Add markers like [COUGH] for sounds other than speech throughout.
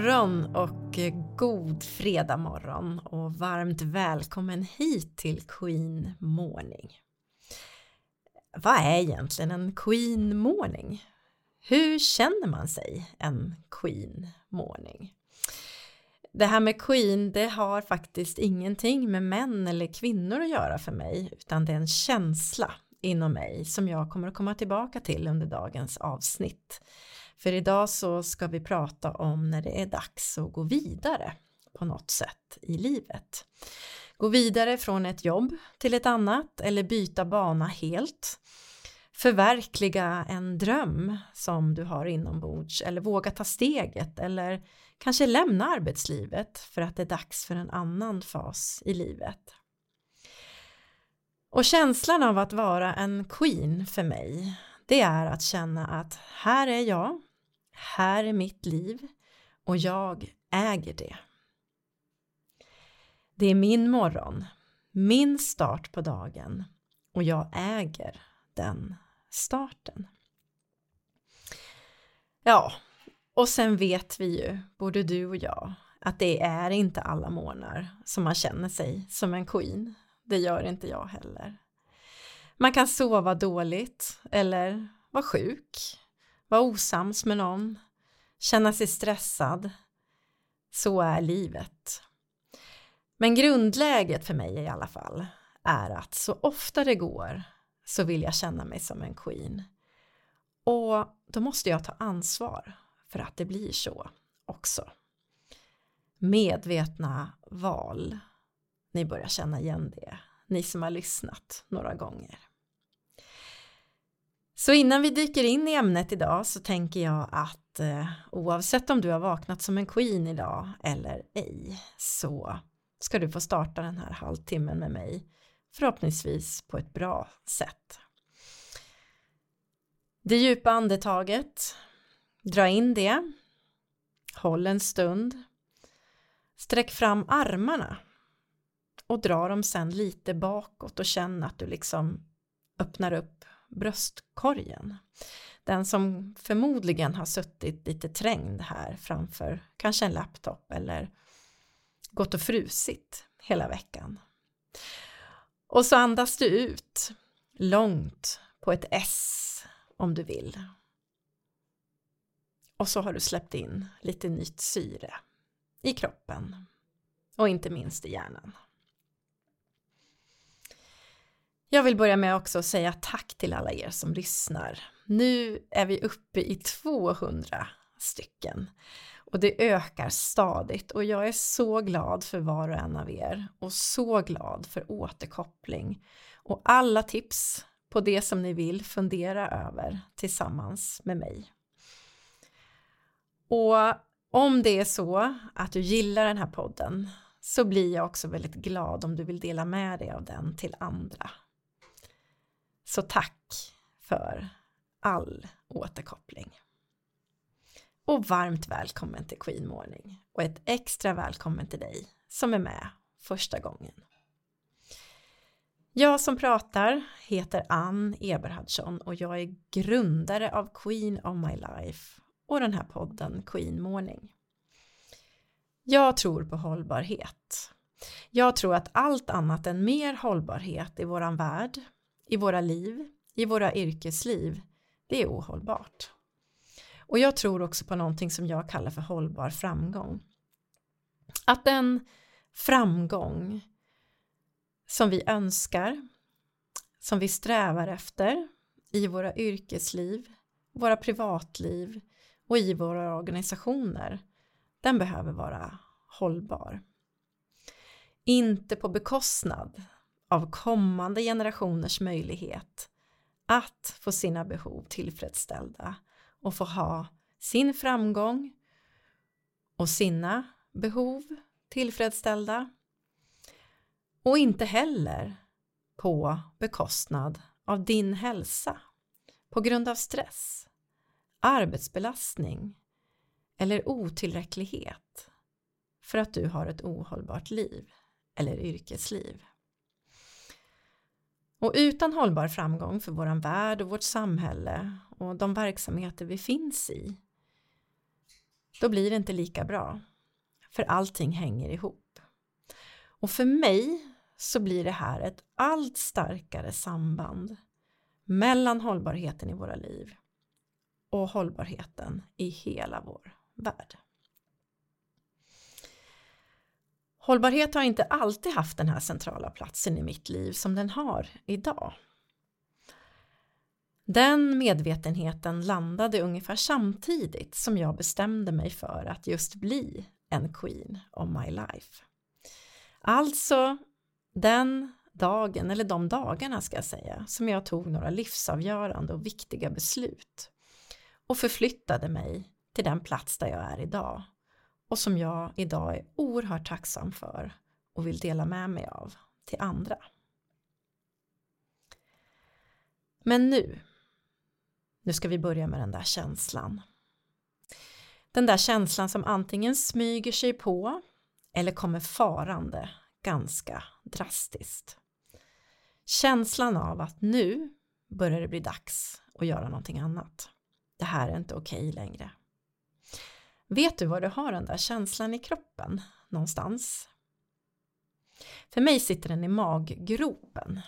God morgon och eh, god fredag morgon och varmt välkommen hit till Queen Morning. Vad är egentligen en Queen Morning? Hur känner man sig en Queen Morning? Det här med Queen, det har faktiskt ingenting med män eller kvinnor att göra för mig, utan det är en känsla inom mig som jag kommer att komma tillbaka till under dagens avsnitt. För idag så ska vi prata om när det är dags att gå vidare på något sätt i livet. Gå vidare från ett jobb till ett annat eller byta bana helt. Förverkliga en dröm som du har inombords eller våga ta steget eller kanske lämna arbetslivet för att det är dags för en annan fas i livet. Och känslan av att vara en queen för mig, det är att känna att här är jag, här är mitt liv och jag äger det. Det är min morgon, min start på dagen och jag äger den starten. Ja, och sen vet vi ju, både du och jag, att det är inte alla morgnar som man känner sig som en queen. Det gör inte jag heller. Man kan sova dåligt eller vara sjuk, vara osams med någon, känna sig stressad. Så är livet. Men grundläget för mig i alla fall är att så ofta det går så vill jag känna mig som en queen. Och då måste jag ta ansvar för att det blir så också. Medvetna val. Ni börjar känna igen det, ni som har lyssnat några gånger. Så innan vi dyker in i ämnet idag så tänker jag att eh, oavsett om du har vaknat som en queen idag eller ej så ska du få starta den här halvtimmen med mig förhoppningsvis på ett bra sätt. Det djupa andetaget, dra in det, håll en stund, sträck fram armarna och dra dem sen lite bakåt och känn att du liksom öppnar upp bröstkorgen. Den som förmodligen har suttit lite trängd här framför kanske en laptop eller gått och frusit hela veckan. Och så andas du ut långt på ett S om du vill. Och så har du släppt in lite nytt syre i kroppen och inte minst i hjärnan. Jag vill börja med också att säga tack till alla er som lyssnar. Nu är vi uppe i 200 stycken och det ökar stadigt och jag är så glad för var och en av er och så glad för återkoppling och alla tips på det som ni vill fundera över tillsammans med mig. Och om det är så att du gillar den här podden så blir jag också väldigt glad om du vill dela med dig av den till andra. Så tack för all återkoppling. Och varmt välkommen till Queen Morning och ett extra välkommen till dig som är med första gången. Jag som pratar heter Ann Eberhardsson och jag är grundare av Queen of My Life och den här podden Queen Morning. Jag tror på hållbarhet. Jag tror att allt annat än mer hållbarhet i våran värld i våra liv, i våra yrkesliv, det är ohållbart. Och jag tror också på någonting som jag kallar för hållbar framgång. Att den framgång som vi önskar, som vi strävar efter i våra yrkesliv, våra privatliv och i våra organisationer, den behöver vara hållbar. Inte på bekostnad av kommande generationers möjlighet att få sina behov tillfredsställda och få ha sin framgång och sina behov tillfredsställda och inte heller på bekostnad av din hälsa på grund av stress, arbetsbelastning eller otillräcklighet för att du har ett ohållbart liv eller yrkesliv. Och utan hållbar framgång för våran värld och vårt samhälle och de verksamheter vi finns i då blir det inte lika bra. För allting hänger ihop. Och för mig så blir det här ett allt starkare samband mellan hållbarheten i våra liv och hållbarheten i hela vår värld. Hållbarhet har inte alltid haft den här centrala platsen i mitt liv som den har idag. Den medvetenheten landade ungefär samtidigt som jag bestämde mig för att just bli en Queen of My Life. Alltså den dagen, eller de dagarna ska jag säga, som jag tog några livsavgörande och viktiga beslut och förflyttade mig till den plats där jag är idag och som jag idag är oerhört tacksam för och vill dela med mig av till andra. Men nu, nu ska vi börja med den där känslan. Den där känslan som antingen smyger sig på eller kommer farande ganska drastiskt. Känslan av att nu börjar det bli dags att göra någonting annat. Det här är inte okej längre. Vet du var du har den där känslan i kroppen någonstans? För mig sitter den i maggropen,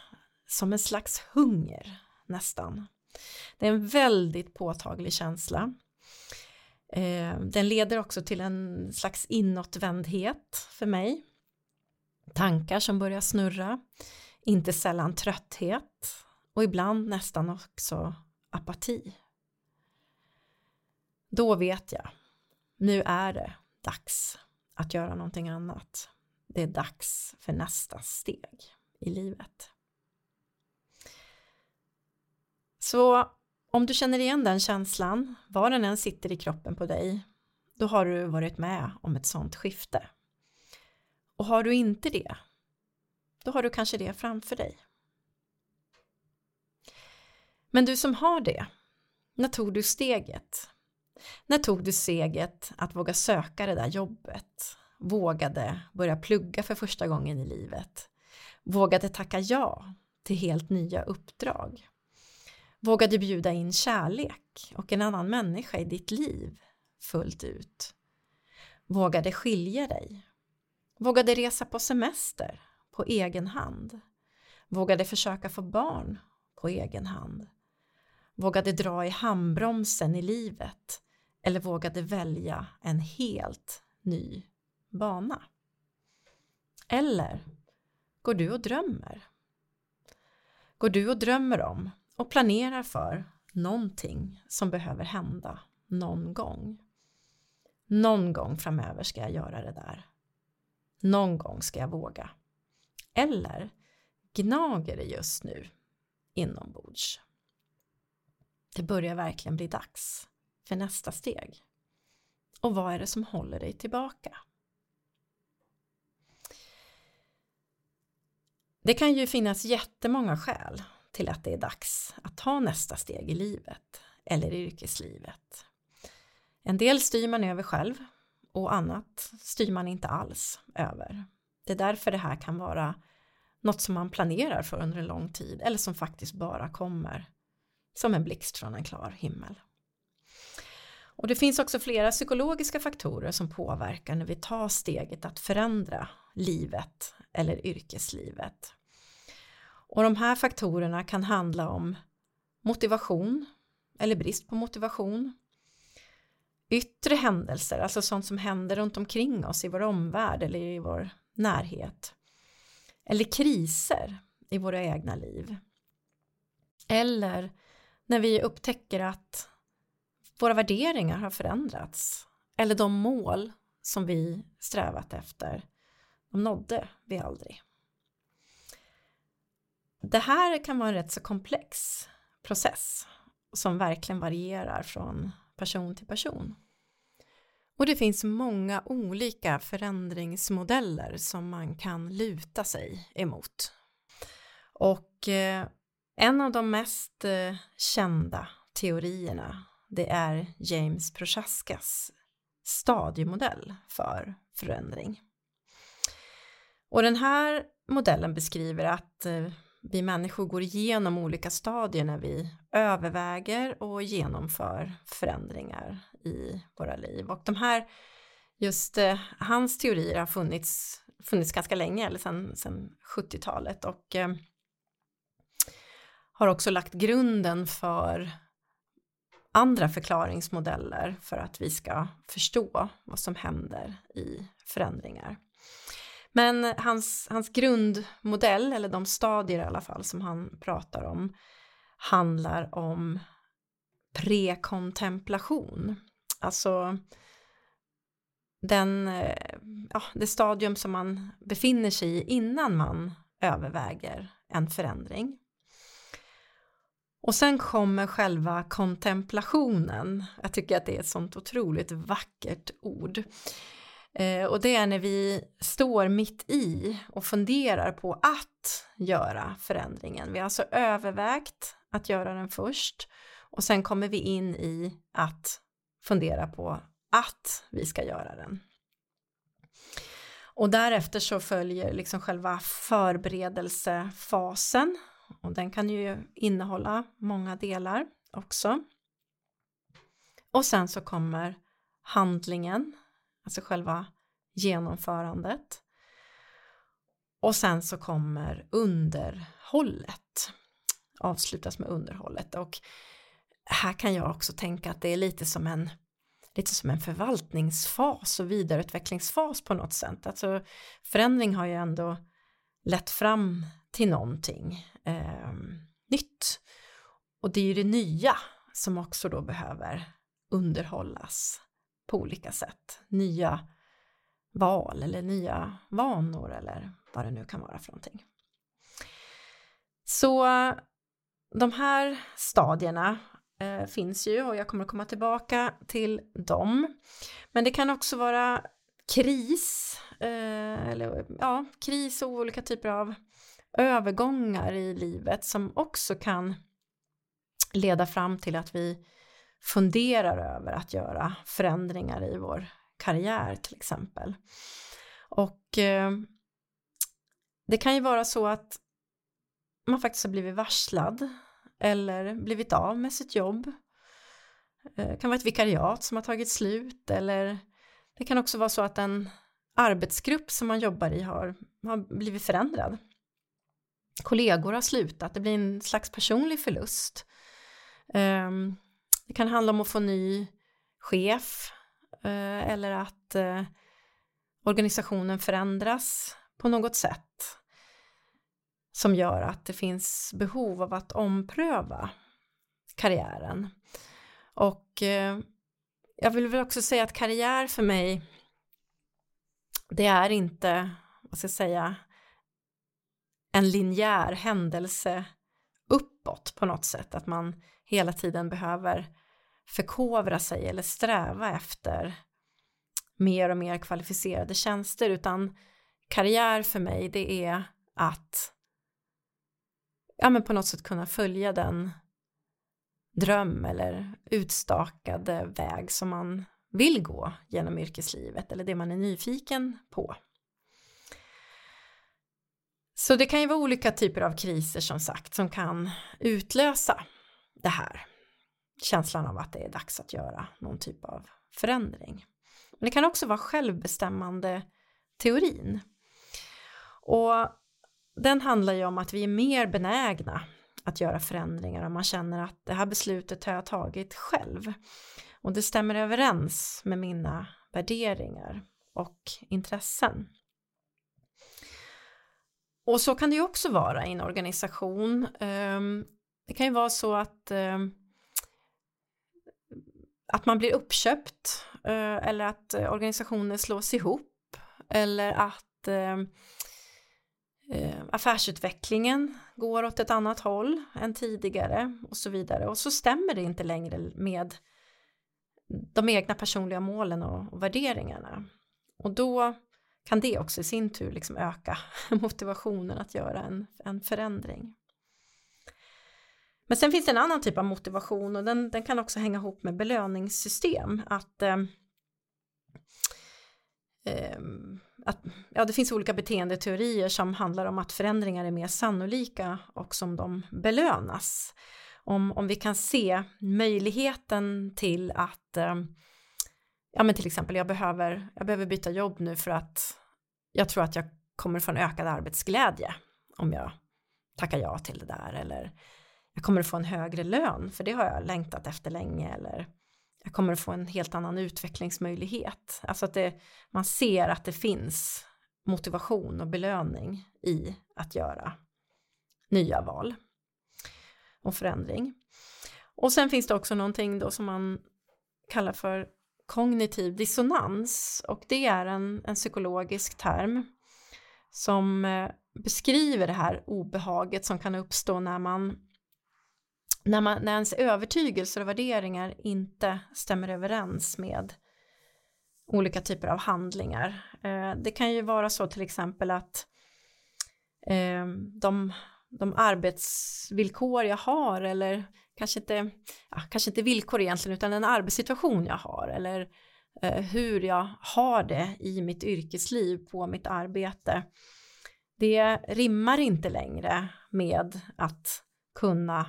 som en slags hunger nästan. Det är en väldigt påtaglig känsla. Eh, den leder också till en slags inåtvändhet för mig. Tankar som börjar snurra, inte sällan trötthet och ibland nästan också apati. Då vet jag nu är det dags att göra någonting annat. Det är dags för nästa steg i livet. Så om du känner igen den känslan, var den än sitter i kroppen på dig, då har du varit med om ett sånt skifte. Och har du inte det, då har du kanske det framför dig. Men du som har det, när tog du steget när tog du steget att våga söka det där jobbet? Vågade börja plugga för första gången i livet? Vågade tacka ja till helt nya uppdrag? Vågade bjuda in kärlek och en annan människa i ditt liv fullt ut? Vågade skilja dig? Vågade resa på semester på egen hand? Vågade försöka få barn på egen hand? Vågade dra i handbromsen i livet eller vågade välja en helt ny bana? Eller går du och drömmer? Går du och drömmer om och planerar för någonting som behöver hända någon gång? Någon gång framöver ska jag göra det där. Någon gång ska jag våga. Eller gnager det just nu inombords? Det börjar verkligen bli dags för nästa steg? Och vad är det som håller dig tillbaka? Det kan ju finnas jättemånga skäl till att det är dags att ta nästa steg i livet eller i yrkeslivet. En del styr man över själv och annat styr man inte alls över. Det är därför det här kan vara något som man planerar för under en lång tid eller som faktiskt bara kommer som en blixt från en klar himmel. Och det finns också flera psykologiska faktorer som påverkar när vi tar steget att förändra livet eller yrkeslivet. Och de här faktorerna kan handla om motivation eller brist på motivation. Yttre händelser, alltså sånt som händer runt omkring oss i vår omvärld eller i vår närhet. Eller kriser i våra egna liv. Eller när vi upptäcker att våra värderingar har förändrats eller de mål som vi strävat efter, de nådde vi aldrig. Det här kan vara en rätt så komplex process som verkligen varierar från person till person. Och det finns många olika förändringsmodeller som man kan luta sig emot. Och eh, en av de mest eh, kända teorierna det är James Prochaskas stadiemodell för förändring. Och den här modellen beskriver att eh, vi människor går igenom olika stadier när vi överväger och genomför förändringar i våra liv. Och de här, just eh, hans teorier har funnits, funnits ganska länge, eller sedan, sedan 70-talet och eh, har också lagt grunden för andra förklaringsmodeller för att vi ska förstå vad som händer i förändringar. Men hans, hans grundmodell, eller de stadier i alla fall som han pratar om, handlar om prekontemplation. Alltså den, eh, ja, det stadium som man befinner sig i innan man överväger en förändring. Och sen kommer själva kontemplationen. Jag tycker att det är ett sånt otroligt vackert ord. Eh, och det är när vi står mitt i och funderar på att göra förändringen. Vi har alltså övervägt att göra den först och sen kommer vi in i att fundera på att vi ska göra den. Och därefter så följer liksom själva förberedelsefasen och den kan ju innehålla många delar också. Och sen så kommer handlingen alltså själva genomförandet. Och sen så kommer underhållet, avslutas med underhållet och här kan jag också tänka att det är lite som en lite som en förvaltningsfas och vidareutvecklingsfas på något sätt. Alltså förändring har ju ändå lett fram till någonting eh, nytt. Och det är ju det nya som också då behöver underhållas på olika sätt. Nya val eller nya vanor eller vad det nu kan vara för någonting. Så de här stadierna eh, finns ju och jag kommer att komma tillbaka till dem. Men det kan också vara kris, eh, eller ja, kris och olika typer av övergångar i livet som också kan leda fram till att vi funderar över att göra förändringar i vår karriär till exempel. Och eh, det kan ju vara så att man faktiskt har blivit varslad eller blivit av med sitt jobb. Eh, det kan vara ett vikariat som har tagit slut eller det kan också vara så att en arbetsgrupp som man jobbar i har, har blivit förändrad. Kollegor har slutat, det blir en slags personlig förlust. Ehm, det kan handla om att få ny chef eh, eller att eh, organisationen förändras på något sätt som gör att det finns behov av att ompröva karriären. Och eh, jag vill väl också säga att karriär för mig det är inte, vad ska jag säga, en linjär händelse uppåt på något sätt, att man hela tiden behöver förkovra sig eller sträva efter mer och mer kvalificerade tjänster utan karriär för mig det är att ja men på något sätt kunna följa den dröm eller utstakade väg som man vill gå genom yrkeslivet eller det man är nyfiken på. Så det kan ju vara olika typer av kriser som sagt som kan utlösa det här känslan av att det är dags att göra någon typ av förändring. Men det kan också vara självbestämmande teorin. Och den handlar ju om att vi är mer benägna att göra förändringar om man känner att det här beslutet har jag tagit själv. Och det stämmer överens med mina värderingar och intressen. Och så kan det ju också vara i en organisation. Ehm, det kan ju vara så att ehm, att man blir uppköpt eh, eller att eh, organisationer slås ihop eller att ehm, eh, affärsutvecklingen går åt ett annat håll än tidigare och så vidare och så stämmer det inte längre med de egna personliga målen och värderingarna och då kan det också i sin tur liksom öka [LAUGHS] motivationen att göra en, en förändring. Men sen finns det en annan typ av motivation och den, den kan också hänga ihop med belöningssystem. Att eh, eh, att ja, det finns olika beteendeteorier som handlar om att förändringar är mer sannolika och som de belönas. Om, om vi kan se möjligheten till att eh, ja men till exempel jag behöver, jag behöver byta jobb nu för att jag tror att jag kommer få en ökad arbetsglädje om jag tackar ja till det där eller jag kommer få en högre lön för det har jag längtat efter länge eller jag kommer få en helt annan utvecklingsmöjlighet. Alltså att det, man ser att det finns motivation och belöning i att göra nya val och förändring. Och sen finns det också någonting då som man kallar för kognitiv dissonans och det är en, en psykologisk term som eh, beskriver det här obehaget som kan uppstå när man när, man, när ens övertygelser och värderingar inte stämmer överens med olika typer av handlingar. Eh, det kan ju vara så till exempel att eh, de, de arbetsvillkor jag har eller kanske inte, ja, kanske inte villkor egentligen utan en arbetssituation jag har eller eh, hur jag har det i mitt yrkesliv på mitt arbete. Det rimmar inte längre med att kunna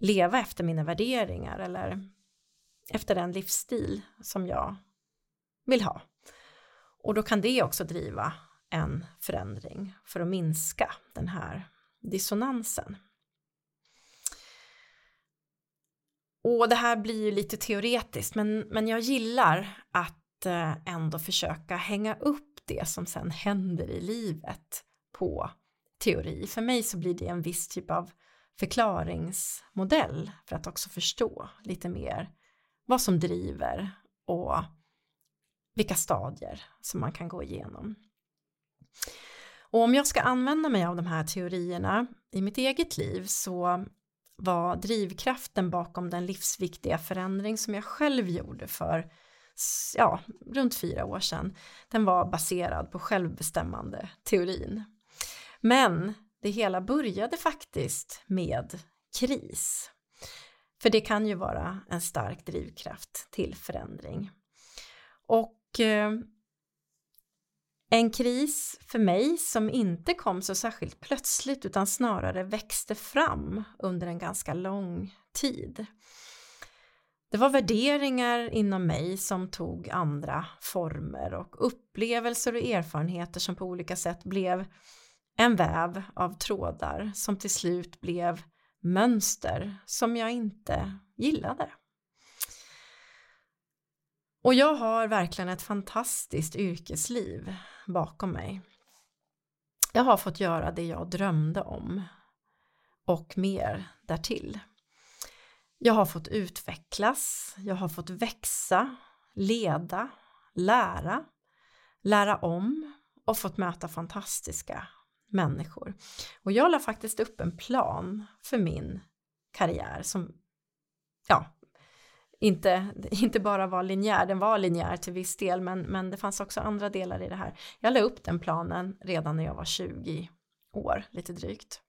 leva efter mina värderingar eller efter den livsstil som jag vill ha. Och då kan det också driva en förändring för att minska den här dissonansen. Och det här blir ju lite teoretiskt men, men jag gillar att eh, ändå försöka hänga upp det som sen händer i livet på teori. För mig så blir det en viss typ av förklaringsmodell för att också förstå lite mer vad som driver och vilka stadier som man kan gå igenom. Och om jag ska använda mig av de här teorierna i mitt eget liv så var drivkraften bakom den livsviktiga förändring som jag själv gjorde för ja, runt fyra år sedan. Den var baserad på självbestämmande teorin. Men det hela började faktiskt med kris. För det kan ju vara en stark drivkraft till förändring. Och eh, en kris för mig som inte kom så särskilt plötsligt utan snarare växte fram under en ganska lång tid. Det var värderingar inom mig som tog andra former och upplevelser och erfarenheter som på olika sätt blev en väv av trådar som till slut blev mönster som jag inte gillade. Och jag har verkligen ett fantastiskt yrkesliv bakom mig. Jag har fått göra det jag drömde om och mer därtill. Jag har fått utvecklas, jag har fått växa, leda, lära, lära om och fått möta fantastiska människor. Och jag la faktiskt upp en plan för min karriär som ja, inte, [LAUGHS] inte bara var linjär, den var linjär till viss del men, men det fanns också andra delar i det här. Jag la upp den planen redan när jag var 20 år, lite drygt.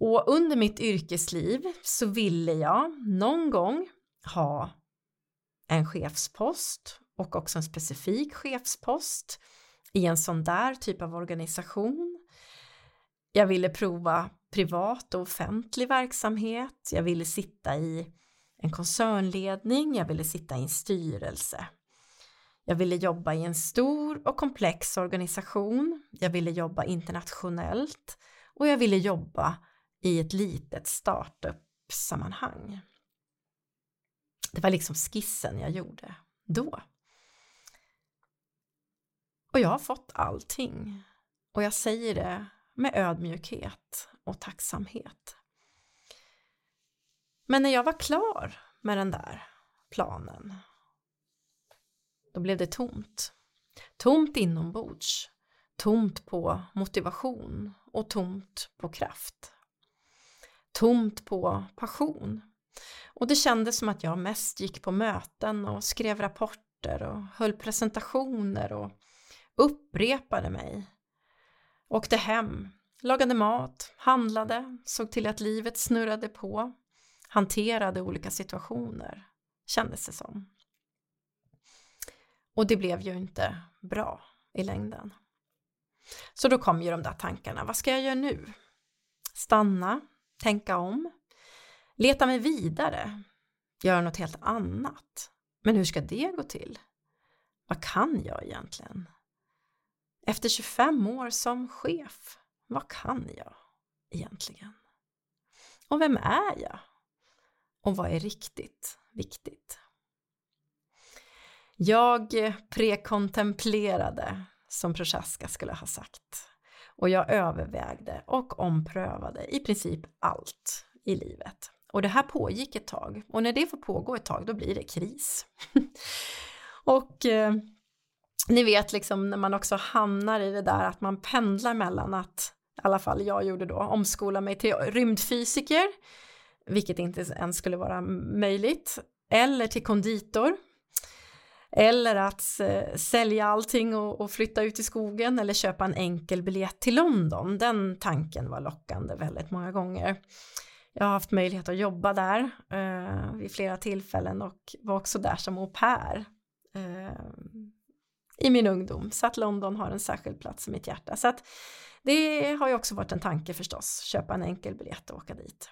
Och under mitt yrkesliv så ville jag någon gång ha en chefspost och också en specifik chefspost i en sån där typ av organisation. Jag ville prova privat och offentlig verksamhet. Jag ville sitta i en koncernledning. Jag ville sitta i en styrelse. Jag ville jobba i en stor och komplex organisation. Jag ville jobba internationellt och jag ville jobba i ett litet startup-sammanhang. Det var liksom skissen jag gjorde då. Och jag har fått allting. Och jag säger det med ödmjukhet och tacksamhet. Men när jag var klar med den där planen, då blev det tomt. Tomt inombords, tomt på motivation och tomt på kraft. Tomt på passion. Och det kändes som att jag mest gick på möten och skrev rapporter och höll presentationer och upprepade mig. Åkte hem, lagade mat, handlade, såg till att livet snurrade på, hanterade olika situationer, kändes det som. Och det blev ju inte bra i längden. Så då kom ju de där tankarna, vad ska jag göra nu? Stanna, tänka om, leta mig vidare, göra något helt annat. Men hur ska det gå till? Vad kan jag egentligen? Efter 25 år som chef, vad kan jag egentligen? Och vem är jag? Och vad är riktigt viktigt? Jag prekontemplerade, som Prochaska skulle ha sagt. Och jag övervägde och omprövade i princip allt i livet. Och det här pågick ett tag och när det får pågå ett tag då blir det kris. [LAUGHS] och eh, ni vet liksom när man också hamnar i det där att man pendlar mellan att, i alla fall jag gjorde då, omskola mig till rymdfysiker, vilket inte ens skulle vara möjligt, eller till konditor, eller att eh, sälja allting och, och, flytta ut i skogen eller köpa en enkel biljett till London. Den tanken var lockande väldigt många gånger. Jag har haft möjlighet att jobba där eh, vid flera tillfällen och var också där som au pair eh, i min ungdom. Så att London har en särskild plats i mitt hjärta. Så att det har ju också varit en tanke förstås, köpa en enkel biljett och åka dit.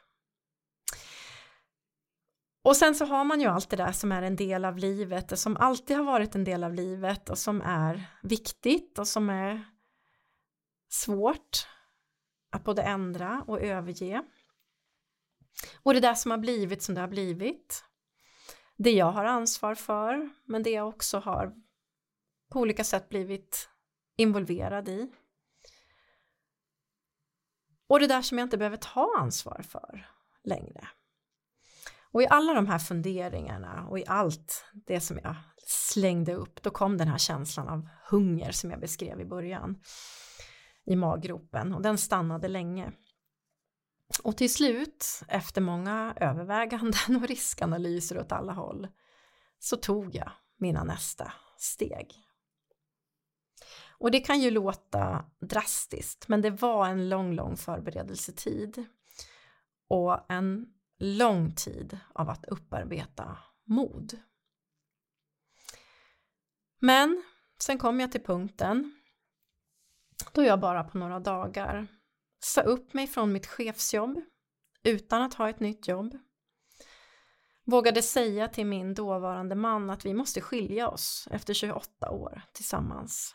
Och sen så har man ju allt det där som är en del av livet och som alltid har varit en del av livet och som är viktigt och som är svårt att både ändra och överge. Och det där som har blivit som det har blivit. Det jag har ansvar för, men det jag också har på olika sätt blivit involverad i. Och det där som jag inte behöver ta ansvar för längre. Och i alla de här funderingarna och i allt det som jag slängde upp, då kom den här känslan av hunger som jag beskrev i början i maggropen och den stannade länge. Och till slut, efter många överväganden och riskanalyser åt alla håll, så tog jag mina nästa steg. Och det kan ju låta drastiskt, men det var en lång, lång förberedelsetid och en lång tid av att upparbeta mod. Men sen kom jag till punkten då jag bara på några dagar sa upp mig från mitt chefsjobb utan att ha ett nytt jobb. Vågade säga till min dåvarande man att vi måste skilja oss efter 28 år tillsammans.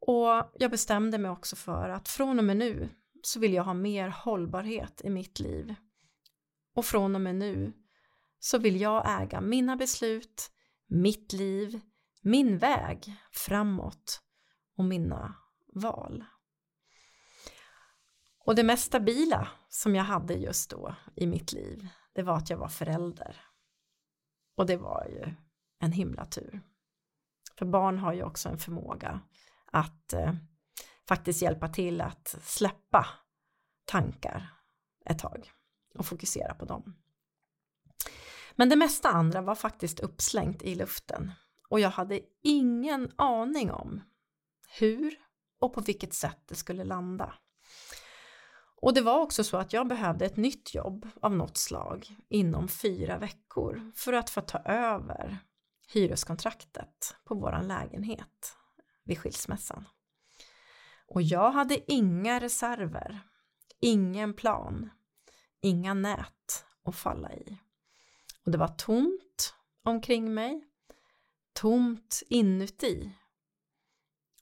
Och jag bestämde mig också för att från och med nu så vill jag ha mer hållbarhet i mitt liv. Och från och med nu så vill jag äga mina beslut, mitt liv, min väg framåt och mina val. Och det mest stabila som jag hade just då i mitt liv, det var att jag var förälder. Och det var ju en himla tur. För barn har ju också en förmåga att eh, faktiskt hjälpa till att släppa tankar ett tag och fokusera på dem. Men det mesta andra var faktiskt uppslängt i luften och jag hade ingen aning om hur och på vilket sätt det skulle landa. Och det var också så att jag behövde ett nytt jobb av något slag inom fyra veckor för att få ta över hyreskontraktet på våran lägenhet vid skilsmässan. Och jag hade inga reserver, ingen plan, inga nät att falla i. Och det var tomt omkring mig, tomt inuti.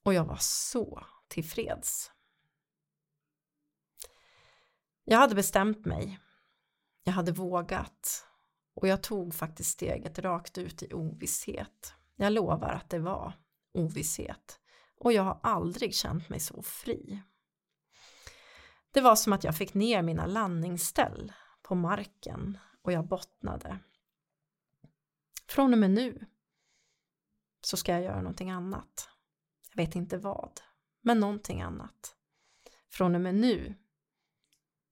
Och jag var så tillfreds. Jag hade bestämt mig. Jag hade vågat. Och jag tog faktiskt steget rakt ut i ovisshet. Jag lovar att det var ovisshet. Och jag har aldrig känt mig så fri. Det var som att jag fick ner mina landningsställ på marken och jag bottnade. Från och med nu så ska jag göra någonting annat. Jag vet inte vad, men någonting annat. Från och med nu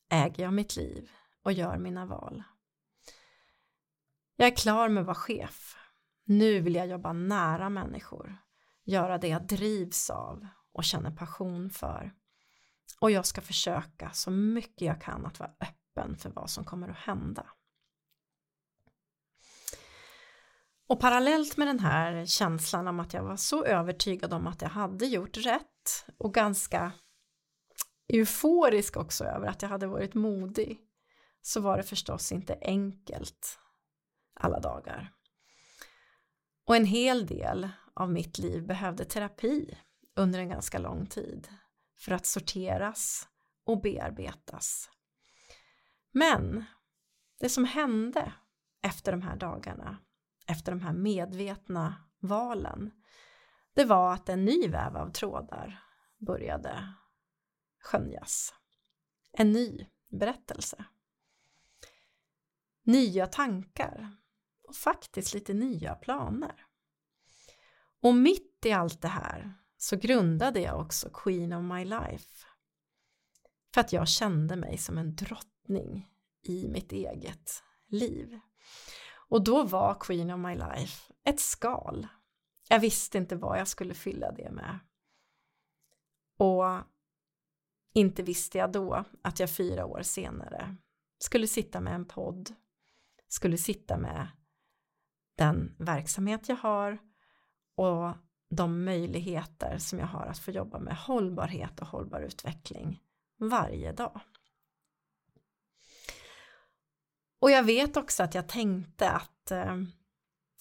äger jag mitt liv och gör mina val. Jag är klar med att vara chef. Nu vill jag jobba nära människor, göra det jag drivs av och känner passion för. Och jag ska försöka så mycket jag kan att vara öppen för vad som kommer att hända. Och parallellt med den här känslan om att jag var så övertygad om att jag hade gjort rätt och ganska euforisk också över att jag hade varit modig så var det förstås inte enkelt alla dagar. Och en hel del av mitt liv behövde terapi under en ganska lång tid för att sorteras och bearbetas. Men det som hände efter de här dagarna, efter de här medvetna valen, det var att en ny väv av trådar började skönjas. En ny berättelse. Nya tankar och faktiskt lite nya planer. Och mitt i allt det här så grundade jag också Queen of My Life. För att jag kände mig som en drottning i mitt eget liv. Och då var Queen of My Life ett skal. Jag visste inte vad jag skulle fylla det med. Och inte visste jag då att jag fyra år senare skulle sitta med en podd, skulle sitta med den verksamhet jag har och de möjligheter som jag har att få jobba med hållbarhet och hållbar utveckling varje dag. Och jag vet också att jag tänkte att eh,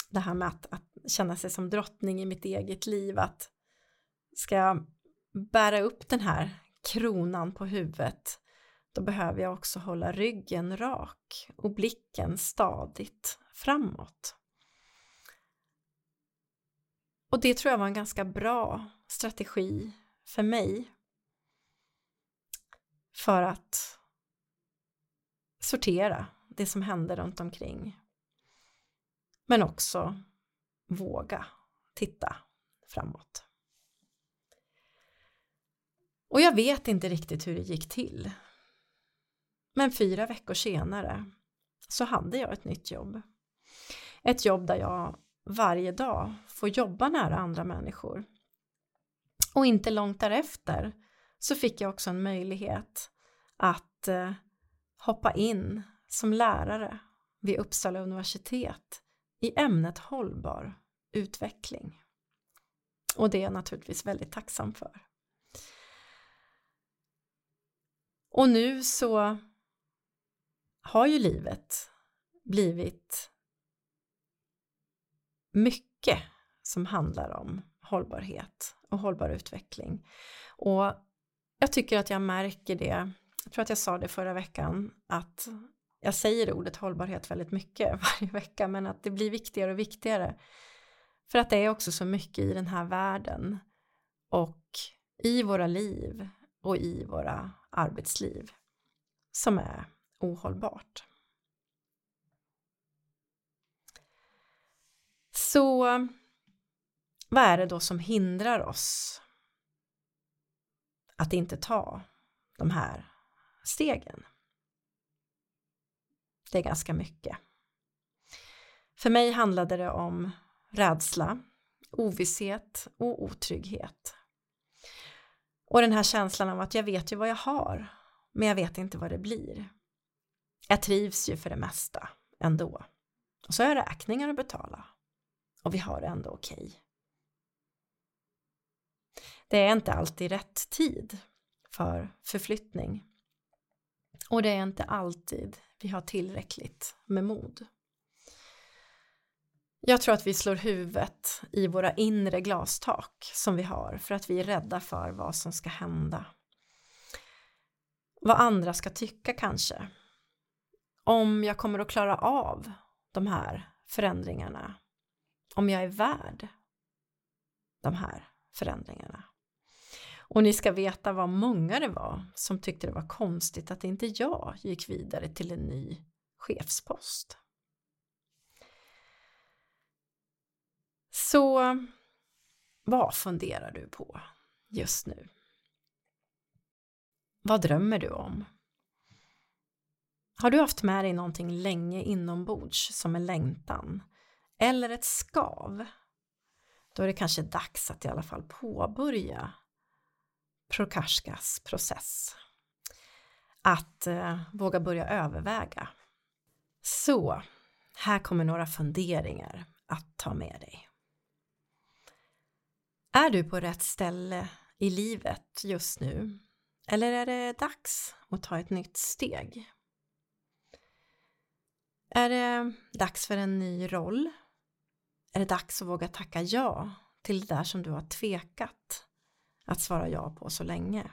det här med att, att, känna sig som drottning i mitt eget liv, att ska jag bära upp den här kronan på huvudet, då behöver jag också hålla ryggen rak och blicken stadigt framåt. Och det tror jag var en ganska bra strategi för mig för att sortera det som händer runt omkring. Men också våga titta framåt. Och jag vet inte riktigt hur det gick till. Men fyra veckor senare så hade jag ett nytt jobb. Ett jobb där jag varje dag får jobba nära andra människor. Och inte långt därefter så fick jag också en möjlighet att eh, hoppa in som lärare vid Uppsala universitet i ämnet hållbar utveckling. Och det är jag naturligtvis väldigt tacksam för. Och nu så har ju livet blivit mycket som handlar om hållbarhet och hållbar utveckling. Och jag tycker att jag märker det, jag tror att jag sa det förra veckan, att jag säger ordet hållbarhet väldigt mycket [LAUGHS] varje vecka, men att det blir viktigare och viktigare. För att det är också så mycket i den här världen och i våra liv och i våra arbetsliv som är ohållbart. Så vad är det då som hindrar oss att inte ta de här stegen? Det är ganska mycket. För mig handlade det om rädsla, ovisshet och otrygghet. Och den här känslan av att jag vet ju vad jag har, men jag vet inte vad det blir. Jag trivs ju för det mesta ändå. Och så har jag räkningar att betala. Och vi har det ändå okej. Okay. Det är inte alltid rätt tid för förflyttning. Och det är inte alltid vi har tillräckligt med mod. Jag tror att vi slår huvudet i våra inre glastak som vi har för att vi är rädda för vad som ska hända. Vad andra ska tycka kanske. Om jag kommer att klara av de här förändringarna. Om jag är värd de här förändringarna. Och ni ska veta vad många det var som tyckte det var konstigt att inte jag gick vidare till en ny chefspost. Så vad funderar du på just nu? Vad drömmer du om? Har du haft med dig någonting länge inombords som en längtan eller ett skav? Då är det kanske dags att i alla fall påbörja Prokashkas process. Att eh, våga börja överväga. Så, här kommer några funderingar att ta med dig. Är du på rätt ställe i livet just nu? Eller är det dags att ta ett nytt steg? Är det dags för en ny roll? Är det dags att våga tacka ja till det där som du har tvekat att svara ja på så länge?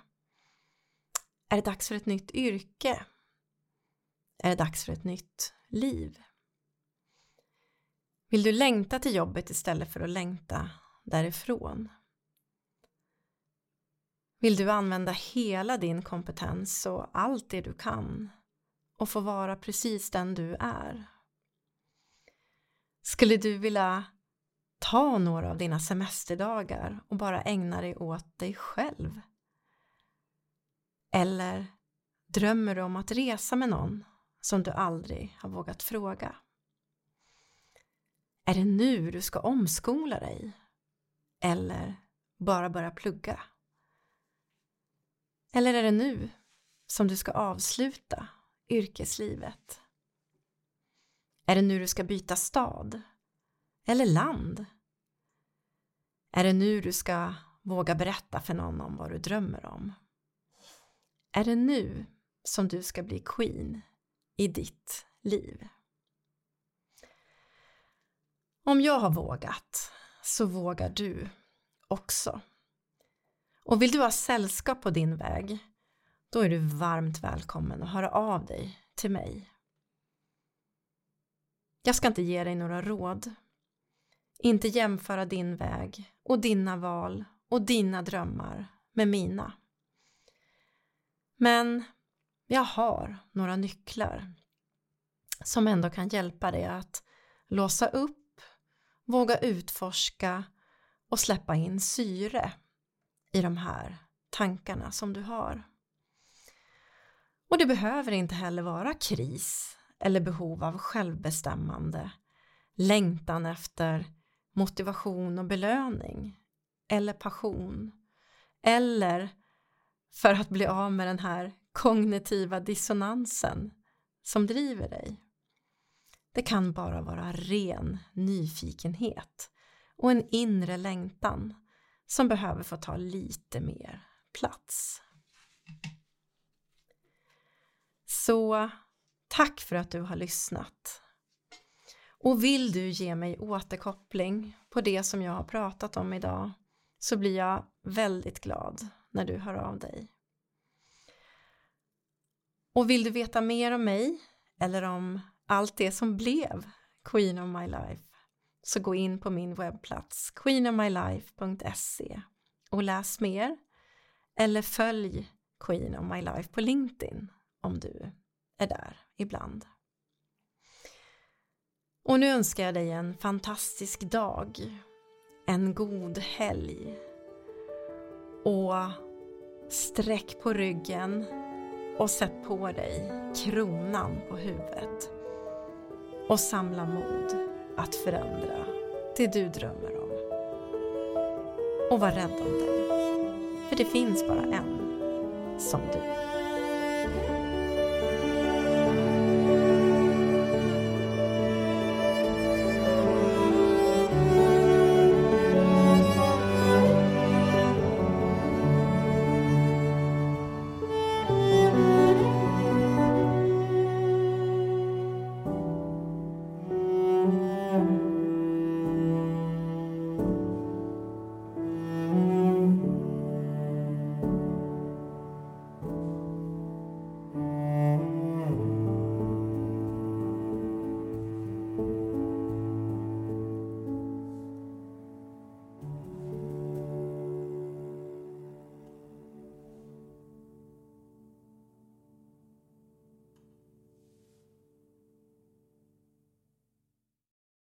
Är det dags för ett nytt yrke? Är det dags för ett nytt liv? Vill du längta till jobbet istället för att längta därifrån? Vill du använda hela din kompetens och allt det du kan och få vara precis den du är? Skulle du vilja ta några av dina semesterdagar och bara ägna dig åt dig själv? Eller drömmer du om att resa med någon som du aldrig har vågat fråga? Är det nu du ska omskola dig? Eller bara börja plugga? Eller är det nu som du ska avsluta yrkeslivet? Är det nu du ska byta stad? Eller land? Är det nu du ska våga berätta för någon om vad du drömmer om? Är det nu som du ska bli queen i ditt liv? Om jag har vågat så vågar du också. Och vill du ha sällskap på din väg då är du varmt välkommen att höra av dig till mig. Jag ska inte ge dig några råd. Inte jämföra din väg och dina val och dina drömmar med mina. Men jag har några nycklar som ändå kan hjälpa dig att låsa upp, våga utforska och släppa in syre i de här tankarna som du har. Och det behöver inte heller vara kris eller behov av självbestämmande, längtan efter motivation och belöning eller passion eller för att bli av med den här kognitiva dissonansen som driver dig. Det kan bara vara ren nyfikenhet och en inre längtan som behöver få ta lite mer plats. Så tack för att du har lyssnat. Och vill du ge mig återkoppling på det som jag har pratat om idag så blir jag väldigt glad när du hör av dig. Och vill du veta mer om mig eller om allt det som blev Queen of My Life så gå in på min webbplats queenofmylife.se och läs mer eller följ Queen of My Life på LinkedIn om du är där ibland. Och nu önskar jag dig en fantastisk dag, en god helg och sträck på ryggen och sätt på dig kronan på huvudet och samla mod att förändra det du drömmer om. Och var rädd om dig, för det finns bara en som du.